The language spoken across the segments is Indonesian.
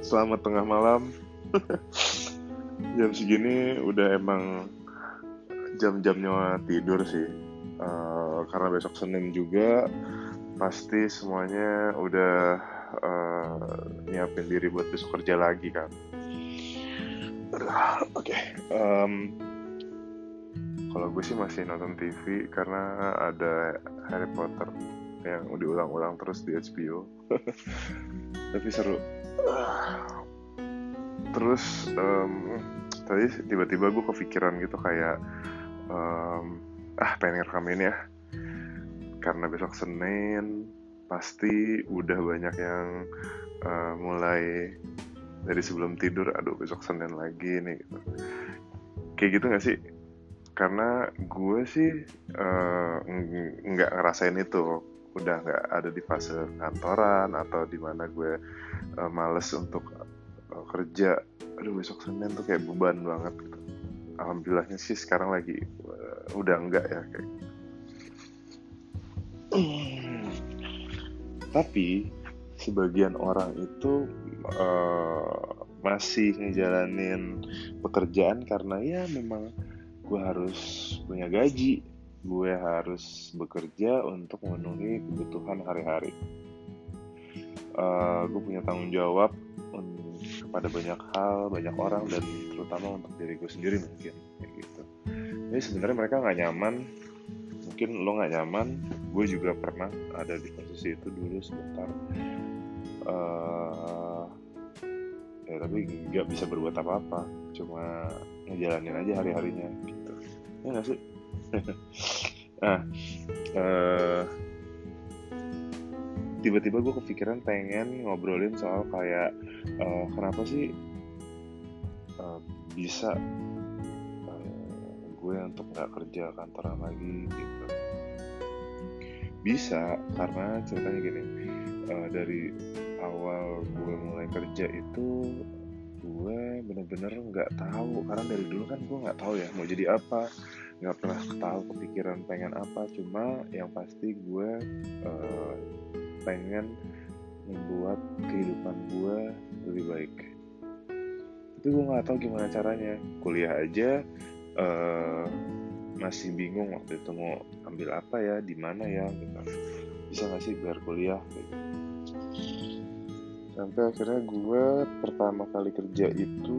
Selamat tengah malam. jam segini udah emang jam-jamnya tidur sih. Uh, karena besok Senin juga pasti semuanya udah uh, nyiapin diri buat besok kerja lagi kan. Oke. Okay. Um, kalau gue sih masih nonton TV karena ada Harry Potter yang diulang-ulang terus di HBO. Tapi seru. Terus um, tadi tiba-tiba gue kepikiran gitu kayak um, ah pengen ngerekam ini ya. Karena besok Senin pasti udah banyak yang uh, mulai dari sebelum tidur aduh besok Senin lagi nih gitu. Kayak gitu gak sih? Karena gue sih uh, nggak ngerasain itu udah nggak ada di fase kantoran atau di mana gue uh, males untuk uh, kerja aduh besok senin tuh kayak beban banget gitu. alhamdulillahnya sih sekarang lagi uh, udah enggak ya kayak tapi sebagian orang itu uh, masih ngejalanin pekerjaan karena ya memang gue harus punya gaji gue harus bekerja untuk memenuhi kebutuhan hari-hari. Uh, gue punya tanggung jawab kepada banyak hal banyak orang dan terutama untuk diri gue sendiri mungkin kayak gitu. Jadi sebenarnya mereka nggak nyaman. Mungkin lo nggak nyaman. Gue juga pernah ada di posisi itu dulu sebentar. Uh, ya tapi nggak bisa berbuat apa-apa. Cuma ngejalanin aja hari-harinya gitu. Ya nggak sih nah uh, tiba-tiba gue kepikiran pengen ngobrolin soal kayak uh, kenapa sih uh, bisa uh, gue untuk nggak kerja kantoran lagi gitu. Bisa karena ceritanya gini uh, dari awal gue mulai kerja itu gue bener-bener nggak tahu. Karena dari dulu kan gue nggak tahu ya mau jadi apa nggak pernah tahu kepikiran pengen apa cuma yang pasti gue uh, pengen membuat kehidupan gue lebih baik. Itu gue nggak tahu gimana caranya. Kuliah aja uh, masih bingung waktu itu mau ambil apa ya di mana ya gitu. Bisa nggak sih biar kuliah gitu. Sampai akhirnya gue pertama kali kerja itu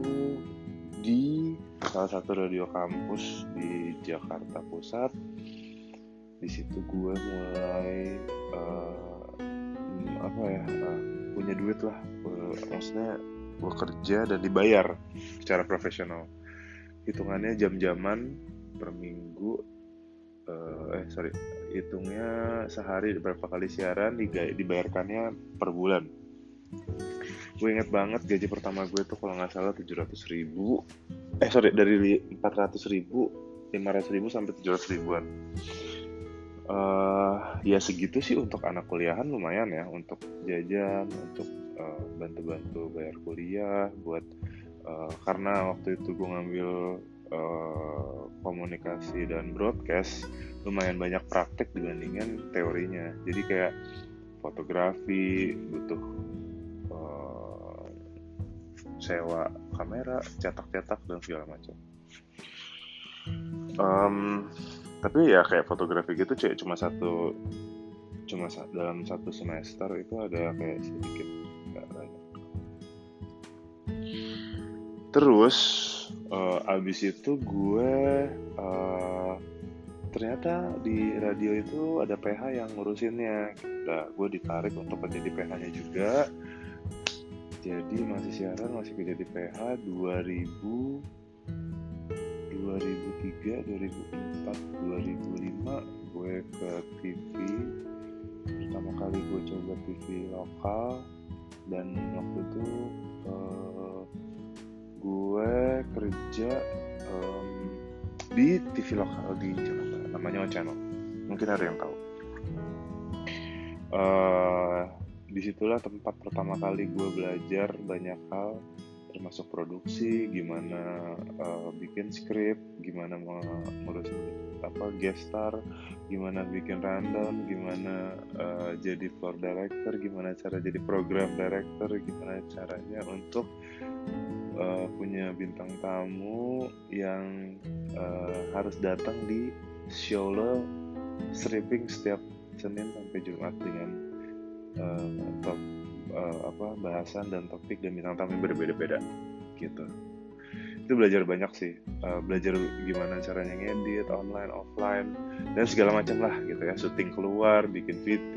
di salah satu radio kampus di Jakarta Pusat. Di situ gue mulai uh, apa ya uh, punya duit lah. Maksudnya gue kerja dan dibayar secara profesional. Hitungannya jam-jaman per minggu uh, eh sorry hitungnya sehari berapa kali siaran dibayarkannya per bulan gue inget banget gaji pertama gue tuh kalau nggak salah tujuh ratus ribu. Eh sorry dari empat ratus ribu lima ratus ribu sampai tujuh ratus ribuan. Uh, ya segitu sih untuk anak kuliahan lumayan ya untuk jajan untuk uh, bantu-bantu bayar kuliah buat uh, karena waktu itu gue ngambil uh, komunikasi dan broadcast lumayan banyak praktek dibandingin teorinya. Jadi kayak fotografi butuh sewa kamera cetak-cetak dan segala macam. Um, tapi ya kayak fotografi gitu cek cuma satu cuma dalam satu semester itu ada kayak sedikit nggak banyak. Terus uh, abis itu gue uh, ternyata di radio itu ada PH yang ngurusinnya. Nah gue ditarik untuk menjadi PH-nya juga jadi masih siaran masih kerja di PH 2000 2003 2004 2005 gue ke TV pertama kali gue coba TV lokal dan waktu itu uh, gue kerja um, di TV lokal di Jakarta. Namanya Channel mungkin ada yang tahu. Uh, di situlah tempat pertama kali gue belajar banyak hal termasuk produksi gimana uh, bikin skrip gimana ngurusin apa guest star gimana bikin rundown gimana uh, jadi floor director gimana cara jadi program director gimana caranya untuk uh, punya bintang tamu yang uh, harus datang di show lo stripping setiap Senin sampai Jumat dengan uh, top uh, apa bahasan dan topik dan bintang tamu yang berbeda-beda gitu. Itu belajar banyak sih uh, belajar gimana caranya ngedit online offline dan segala macam lah gitu ya. Syuting keluar bikin VT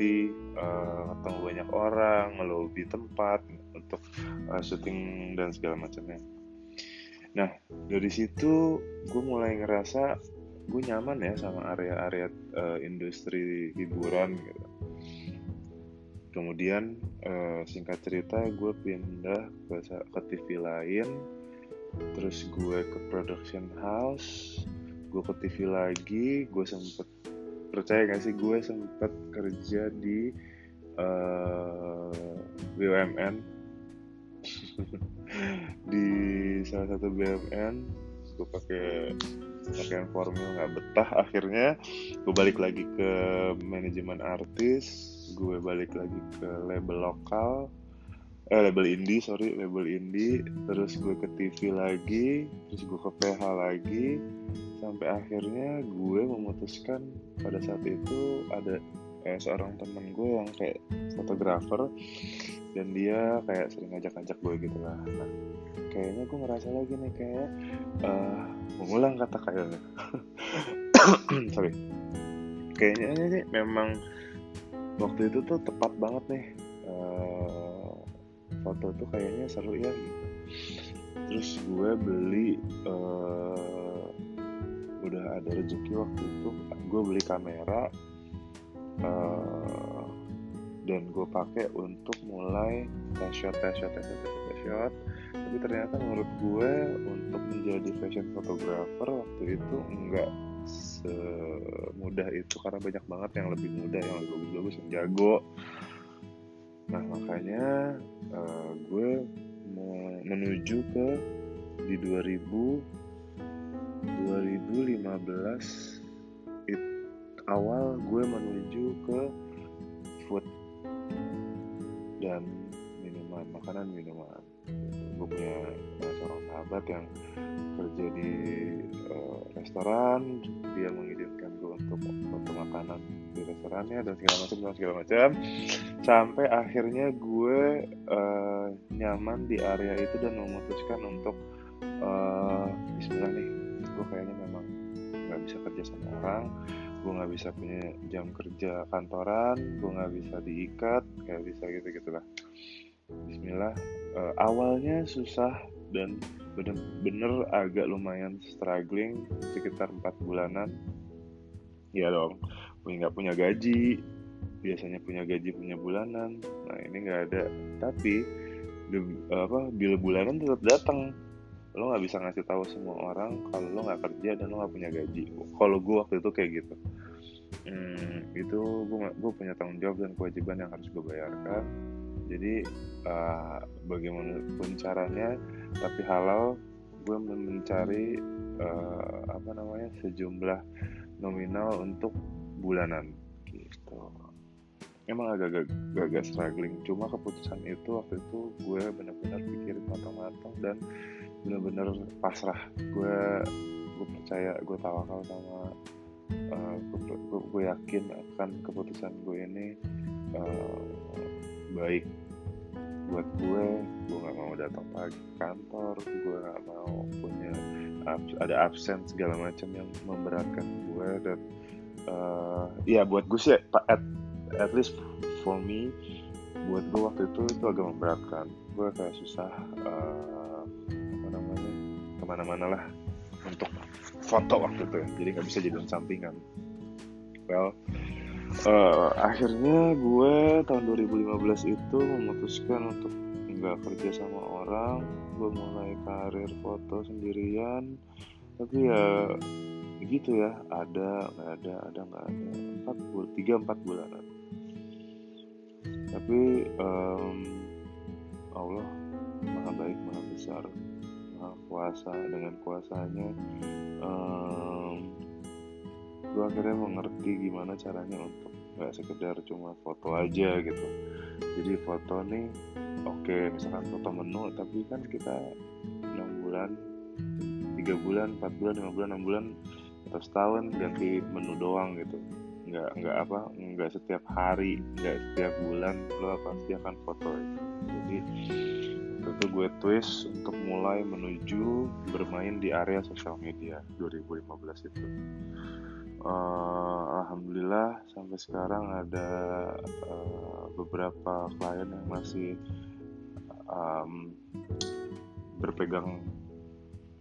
uh, ketemu banyak orang ngelobi tempat untuk uh, syuting dan segala macamnya. Nah dari situ gue mulai ngerasa gue nyaman ya sama area-area uh, industri hiburan gitu kemudian uh, singkat cerita gue pindah ke, ke TV lain. Terus gue ke production house gue ke TV lagi. Gue sempet percaya gak sih gue sempet kerja di uh, eh, BUMN di salah satu BUMN gue pakai pakaian formal nggak betah akhirnya. Gue balik lagi ke manajemen artis gue balik lagi ke label lokal. Eh label indie sorry label indie. Terus gue ke TV lagi terus gue ke PH lagi. Sampai akhirnya gue memutuskan pada saat itu ada eh, seorang temen gue yang kayak fotografer dan dia kayak sering ngajak-ngajak gue gitu lah. Nah kayaknya gue ngerasa lagi nih kayak uh, mengulang kata kayaknya sorry. Kayaknya ini memang waktu itu tuh tepat banget nih uh, foto tuh kayaknya seru ya gitu. Terus gue beli uh, udah ada rezeki waktu itu gue beli kamera uh, dan gue pakai untuk mulai test shot test shot test shot shot tapi ternyata menurut gue untuk menjadi fashion photographer waktu itu enggak semudah itu karena banyak banget yang lebih mudah yang lebih bagus-bagus yang jago. Nah makanya uh, gue menuju ke di 2000 2015 it, awal gue menuju ke food dan minuman makanan minuman gue punya seorang sahabat yang kerja di uh, restoran dia mengizinkan gue untuk foto makanan di restorannya dan segala macam dan segala macam. Sampai akhirnya gue uh, nyaman di area itu dan memutuskan untuk uh, Bismillah nih gue kayaknya memang nggak bisa kerja sama orang gue nggak bisa punya jam kerja kantoran gue nggak bisa diikat kayak bisa gitu gitulah Bismillah uh, awalnya susah dan bener-bener agak lumayan struggling sekitar empat bulanan. Ya dong nggak punya gaji biasanya punya gaji punya bulanan. Nah ini nggak ada. Tapi apa bil bulanan tetap datang. Lo nggak bisa ngasih tahu semua orang kalau lo nggak kerja dan lo nggak punya gaji. Kalau gue waktu itu kayak gitu. Hmm, itu gue gue punya tanggung jawab dan kewajiban yang harus gue bayarkan jadi uh, bagaimanapun caranya tapi halal gue mencari uh, apa namanya sejumlah nominal untuk bulanan gitu. Emang agak agak struggling. Cuma keputusan itu waktu itu gue benar-benar pikirin matang-matang dan benar-benar pasrah. Gue gue percaya gue tawakal sama uh, gue, gue, gue yakin akan keputusan gue ini uh, baik buat gue gue nggak mau datang pagi kantor gue nggak mau punya ada absen segala macam yang memberatkan gue dan uh, ya buat gue sih at at least for me buat gue waktu itu itu agak memberatkan. Gue kayak susah uh, namanya ke mana-mana lah untuk foto waktu itu ya. Jadi nggak bisa jadi sampingan. Well uh, akhirnya gue tahun 2015 itu memutuskan untuk nggak kerja sama orang. Gue mulai karir foto sendirian. Tapi ya gitu ya. Ada nggak ada ada nggak ada. Empat bul tiga empat bulanan. Tapi um, Allah maha baik maha besar maha kuasa dengan kuasanya um, gue akhirnya mengerti gimana caranya untuk nggak sekedar cuma foto aja gitu. Jadi foto nih oke okay, misalkan foto menu tapi kan kita enam bulan tiga bulan empat bulan lima bulan enam bulan atau setahun ganti menu doang gitu. Nggak nggak apa nggak setiap hari nggak setiap bulan lo pasti akan foto jadi itu gue twist untuk mulai menuju bermain di area sosial media 2015 itu uh, alhamdulillah sampai sekarang ada uh, beberapa klien yang masih um, berpegang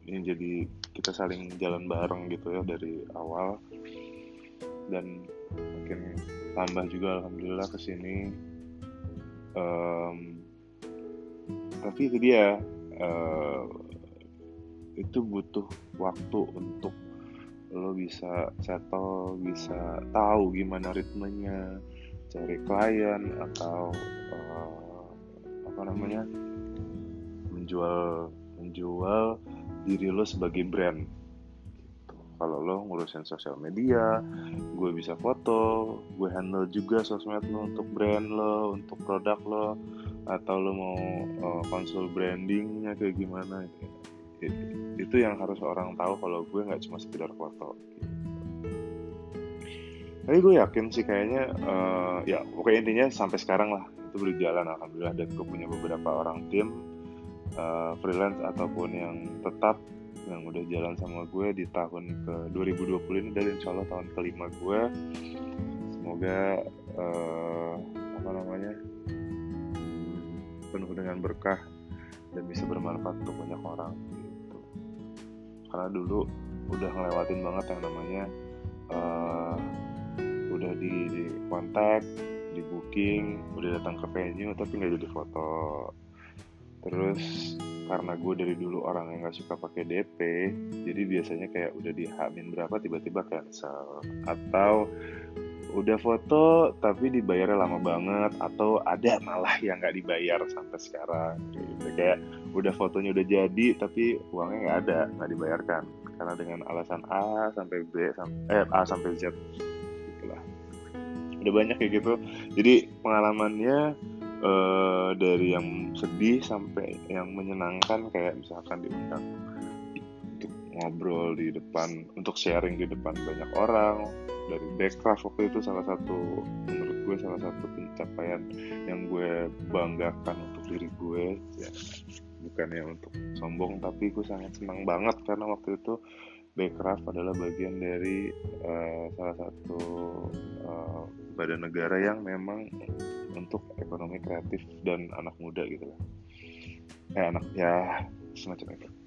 ini jadi kita saling jalan bareng gitu ya dari awal. Dan makin tambah juga alhamdulillah ke sini um, tapi itu dia uh, itu butuh waktu untuk lo bisa settle bisa tahu gimana ritmenya cari klien atau uh, apa namanya menjual menjual diri lo sebagai brand gitu. kalau lo ngurusin sosial media gue bisa foto gue handle juga sosmed lo untuk brand lo untuk produk lo atau lo mau uh, brandingnya kayak gimana itu yang harus orang tahu kalau gue nggak cuma sekedar foto. Tapi gue yakin sih kayaknya uh, ya pokoknya intinya sampai sekarang lah itu berjalan alhamdulillah. Dan gue punya beberapa orang tim uh, freelance ataupun yang tetap yang udah jalan sama gue di tahun ke 2020 ini dan insya Allah tahun kelima gue. Semoga uh, apa namanya penuh dengan berkah dan bisa bermanfaat untuk banyak orang karena dulu udah ngelewatin banget yang namanya uh, udah di, di kontak di booking udah datang ke venue tapi nggak jadi foto. Terus karena gue dari dulu orang yang nggak suka pakai DP jadi biasanya kayak udah dihamin berapa tiba-tiba cancel. Atau udah foto tapi dibayarnya lama banget atau ada malah yang nggak dibayar sampai sekarang gitu. Kayak udah fotonya udah jadi tapi uangnya nggak ada nggak dibayarkan. Karena dengan alasan A sampai B sampai eh, A sampai Z gitulah. Udah banyak kayak gitu. Jadi pengalamannya uh, dari yang sedih sampai yang menyenangkan kayak misalkan diundang untuk ngobrol di depan untuk sharing di depan banyak orang dari Backcraft waktu itu salah satu menurut gue salah satu pencapaian yang gue banggakan untuk diri gue. Ya bukannya untuk sombong tapi gue sangat senang banget karena waktu itu Backcraft adalah bagian dari uh, salah satu uh, badan negara yang memang untuk ekonomi kreatif dan anak muda gitu lah. Eh anak ya semacam itu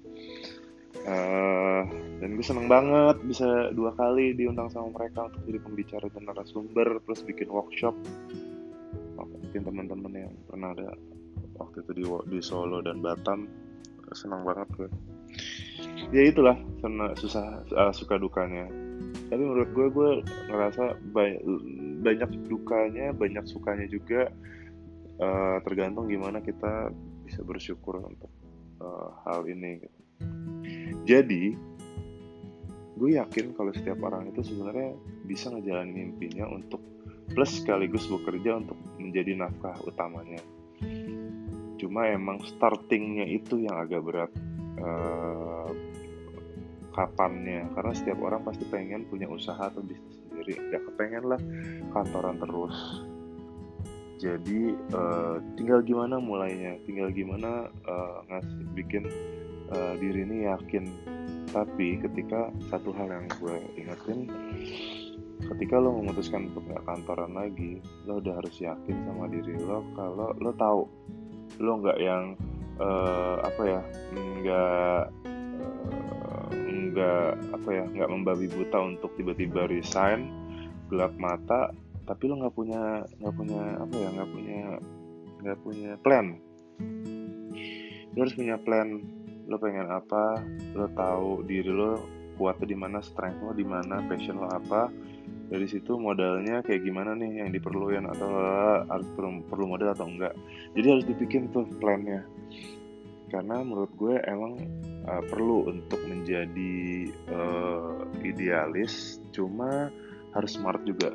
uh, dan gue seneng banget bisa dua kali diundang sama mereka untuk jadi pembicara dan narasumber plus bikin workshop. Mungkin teman-teman yang pernah ada waktu itu di, di Solo dan Batam. Senang banget gue. Ya itulah karena susah uh, suka dukanya. Tapi menurut gue gue ngerasa banyak, banyak dukanya banyak sukanya juga. Uh, tergantung gimana kita bisa bersyukur untuk uh, hal ini gitu. Jadi gue yakin kalau setiap orang itu sebenarnya bisa ngejalanin mimpinya untuk plus sekaligus bekerja untuk menjadi nafkah utamanya. Cuma emang startingnya itu yang agak berat uh, kapannya. Karena setiap orang pasti pengen punya usaha atau bisnis sendiri. Gak kepengen lah kantoran terus. Jadi uh, tinggal gimana mulainya? Tinggal gimana uh, ngasih bikin uh, diri ini yakin. Tapi ketika satu hal yang gue ingetin ketika lo memutuskan untuk gak kantoran lagi lo udah harus yakin sama diri lo kalau lo tahu lo nggak yang uh, apa ya nggak nggak apa ya nggak membabi buta untuk tiba-tiba resign gelap mata tapi lo nggak punya nggak punya apa ya nggak punya nggak punya plan. Lo harus punya plan lo pengen apa lo tahu diri lo kuatnya di mana strength lo di mana passion lo apa. Dari situ modalnya kayak gimana nih yang diperlukan atau harus perlu, perlu modal atau enggak. Jadi harus dibikin tuh plannya. Karena menurut gue emang uh, perlu untuk menjadi uh, idealis cuma harus smart juga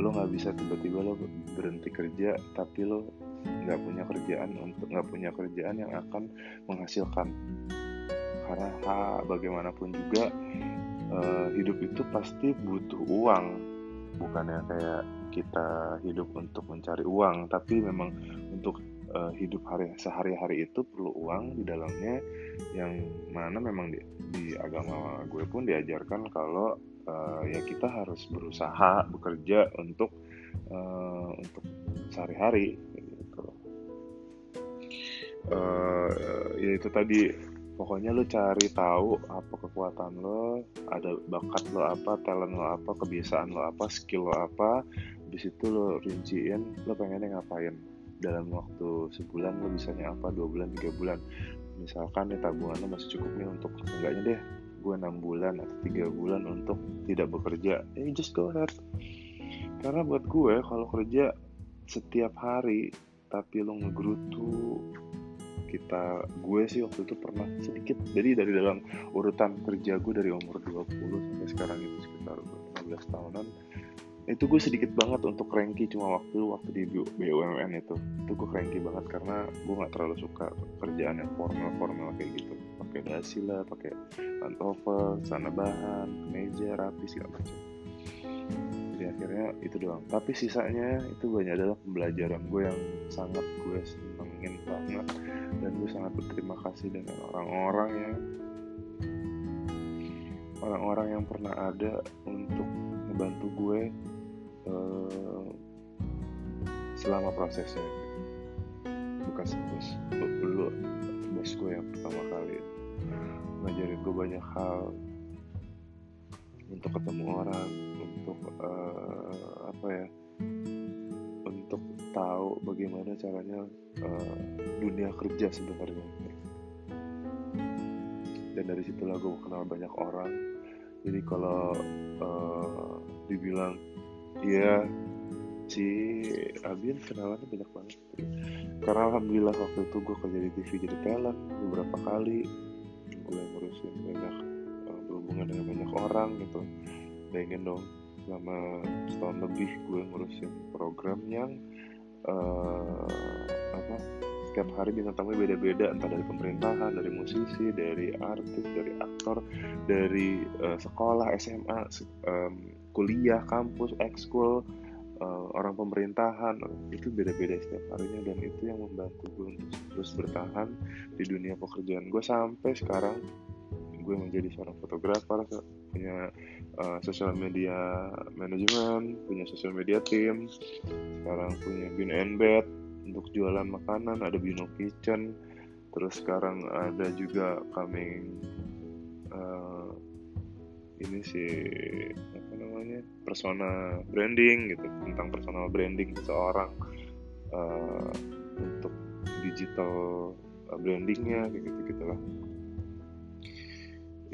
lo nggak bisa tiba-tiba lo berhenti kerja tapi lo nggak punya kerjaan untuk nggak punya kerjaan yang akan menghasilkan. Karena ha, bagaimanapun juga uh, hidup itu pasti butuh uang. Bukannya kayak kita hidup untuk mencari uang tapi memang untuk uh, hidup hari sehari-hari itu perlu uang di dalamnya yang mana memang di, di agama gue pun diajarkan kalau uh, ya kita harus berusaha bekerja untuk uh, untuk sehari-hari gitu. uh, ya itu tadi. Pokoknya lo cari tahu apa kekuatan lo ada bakat lo apa talent lo apa kebiasaan lo apa skill lo apa di situ lo rinciin lo pengennya ngapain. Dalam waktu sebulan lo bisanya apa dua bulan tiga bulan. Misalkan nih tabungan lo masih cukup nih untuk enggaknya deh gue enam bulan atau tiga bulan untuk tidak bekerja. Eh just go ahead. Karena buat gue kalau kerja setiap hari tapi lo ngegerutu kita gue sih waktu itu pernah sedikit jadi dari dalam urutan kerja gue dari umur 20 sampai sekarang itu sekitar 15 tahunan itu gue sedikit banget untuk cranky cuma waktu waktu di BUMN itu. Itu gue cranky banget karena gue nggak terlalu suka kerjaan yang formal formal kayak gitu pakai dasi lah pakai pantofel sana bahan meja rapi segala macam. Jadi akhirnya itu doang. Tapi sisanya itu banyak adalah pembelajaran gue yang sangat gue senengin banget. Dan gue sangat berterima kasih dengan orang-orang yang orang-orang yang pernah ada untuk membantu gue uh, selama prosesnya. Bukan dulu bos gue yang pertama kali ngajarin gue banyak hal untuk ketemu orang untuk uh, apa ya untuk tahu bagaimana caranya uh, dunia kerja sebenarnya dan dari situlah gue kenal banyak orang jadi kalau uh, dibilang Iya, si Abin kenalannya banyak banget. Karena alhamdulillah waktu itu gue kerja di TV jadi talent beberapa kali. Gue ngurusin banyak uh, berhubungan dengan banyak orang gitu. Bayangin dong selama setahun lebih gue ngurusin program yang uh, apa setiap hari bintang tamu beda-beda entah dari pemerintahan, dari musisi, dari artis, dari aktor, dari uh, sekolah, SMA, um, kuliah, kampus, ekskul, uh, orang pemerintahan itu beda-beda setiap harinya dan itu yang membantu gue untuk terus bertahan di dunia pekerjaan gue sampai sekarang. Gue menjadi seorang fotografer punya uh, sosial media manajemen punya sosial media team sekarang punya Bin and Bed untuk jualan makanan ada Bino Kitchen terus sekarang ada juga coming uh, ini sih namanya persona branding gitu tentang personal branding seseorang uh, untuk digital uh, brandingnya kayak gitu gitulah.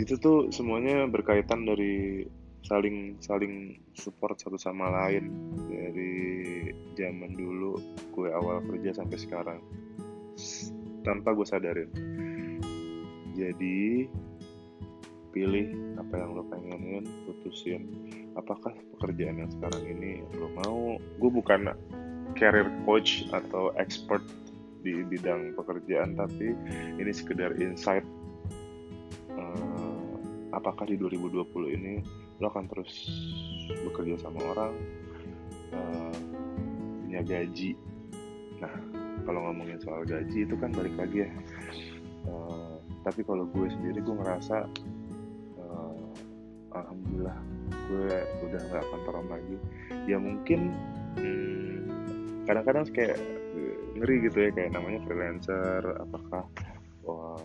Itu tuh semuanya berkaitan dari saling saling support satu sama lain dari zaman dulu gue awal kerja sampai sekarang. Tanpa gue sadarin. Jadi pilih apa yang lo pengenin putusin apakah pekerjaan yang sekarang ini lo mau? Gue bukan career coach atau expert di bidang pekerjaan tapi ini sekedar insight uh, apakah di 2020 ini lo akan terus bekerja sama orang uh, punya gaji? Nah kalau ngomongin soal gaji itu kan balik lagi ya. Uh, tapi kalau gue sendiri gue ngerasa alhamdulillah gue udah nggak kantoran lagi. Ya mungkin hmm, kadang-kadang kayak eh, ngeri gitu ya kayak namanya freelancer apakah wah,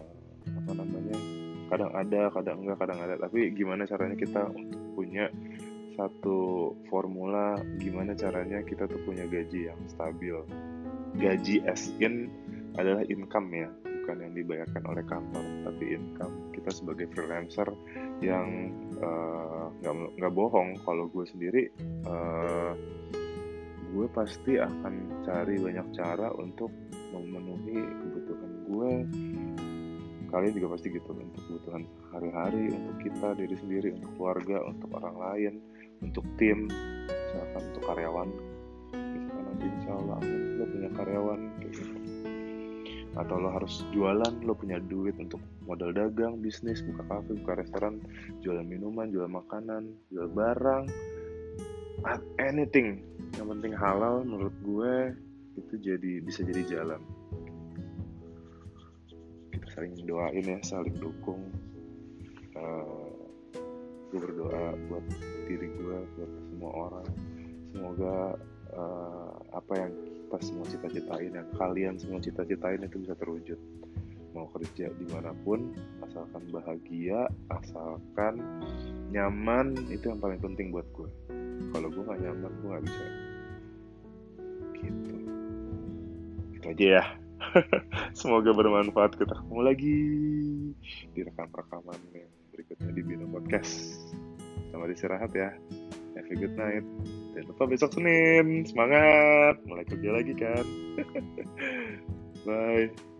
apa namanya kadang ada kadang enggak kadang ada. Tapi gimana caranya kita untuk punya satu formula gimana caranya kita tuh punya gaji yang stabil? Gaji as in adalah income ya bukan yang dibayarkan oleh kantor tapi income. Kita sebagai freelancer yang eh, nggak uh, bohong. Kalau gue sendiri uh, gue pasti akan cari banyak cara untuk memenuhi kebutuhan gue. Kalian juga pasti gitu untuk kebutuhan hari-hari untuk kita diri sendiri untuk keluarga untuk orang lain untuk tim misalkan untuk karyawan. Misalkan nanti insya Allah lo punya karyawan gitu atau lo harus jualan lo punya duit untuk modal dagang bisnis buka kafe buka restoran jualan minuman jual makanan jual barang anything. Yang penting halal menurut gue itu jadi bisa jadi jalan. Kita saling doain ya saling dukung. Uh, gue berdoa buat diri gue buat semua orang. Semoga uh, apa yang kita semua cita-citain yang kalian semua cita-citain itu bisa terwujud. Mau kerja di mana pun asalkan bahagia asalkan nyaman itu yang paling penting buat gue kalau gue gak nyaman gue gak bisa. Gitu. Itu aja ya. Semoga bermanfaat kita ketemu lagi di rekam-rekaman yang berikutnya di Bino Podcast. Selamat istirahat ya have a good night Jangan lupa besok Senin. Semangat. Mulai kerja lagi kan. Bye.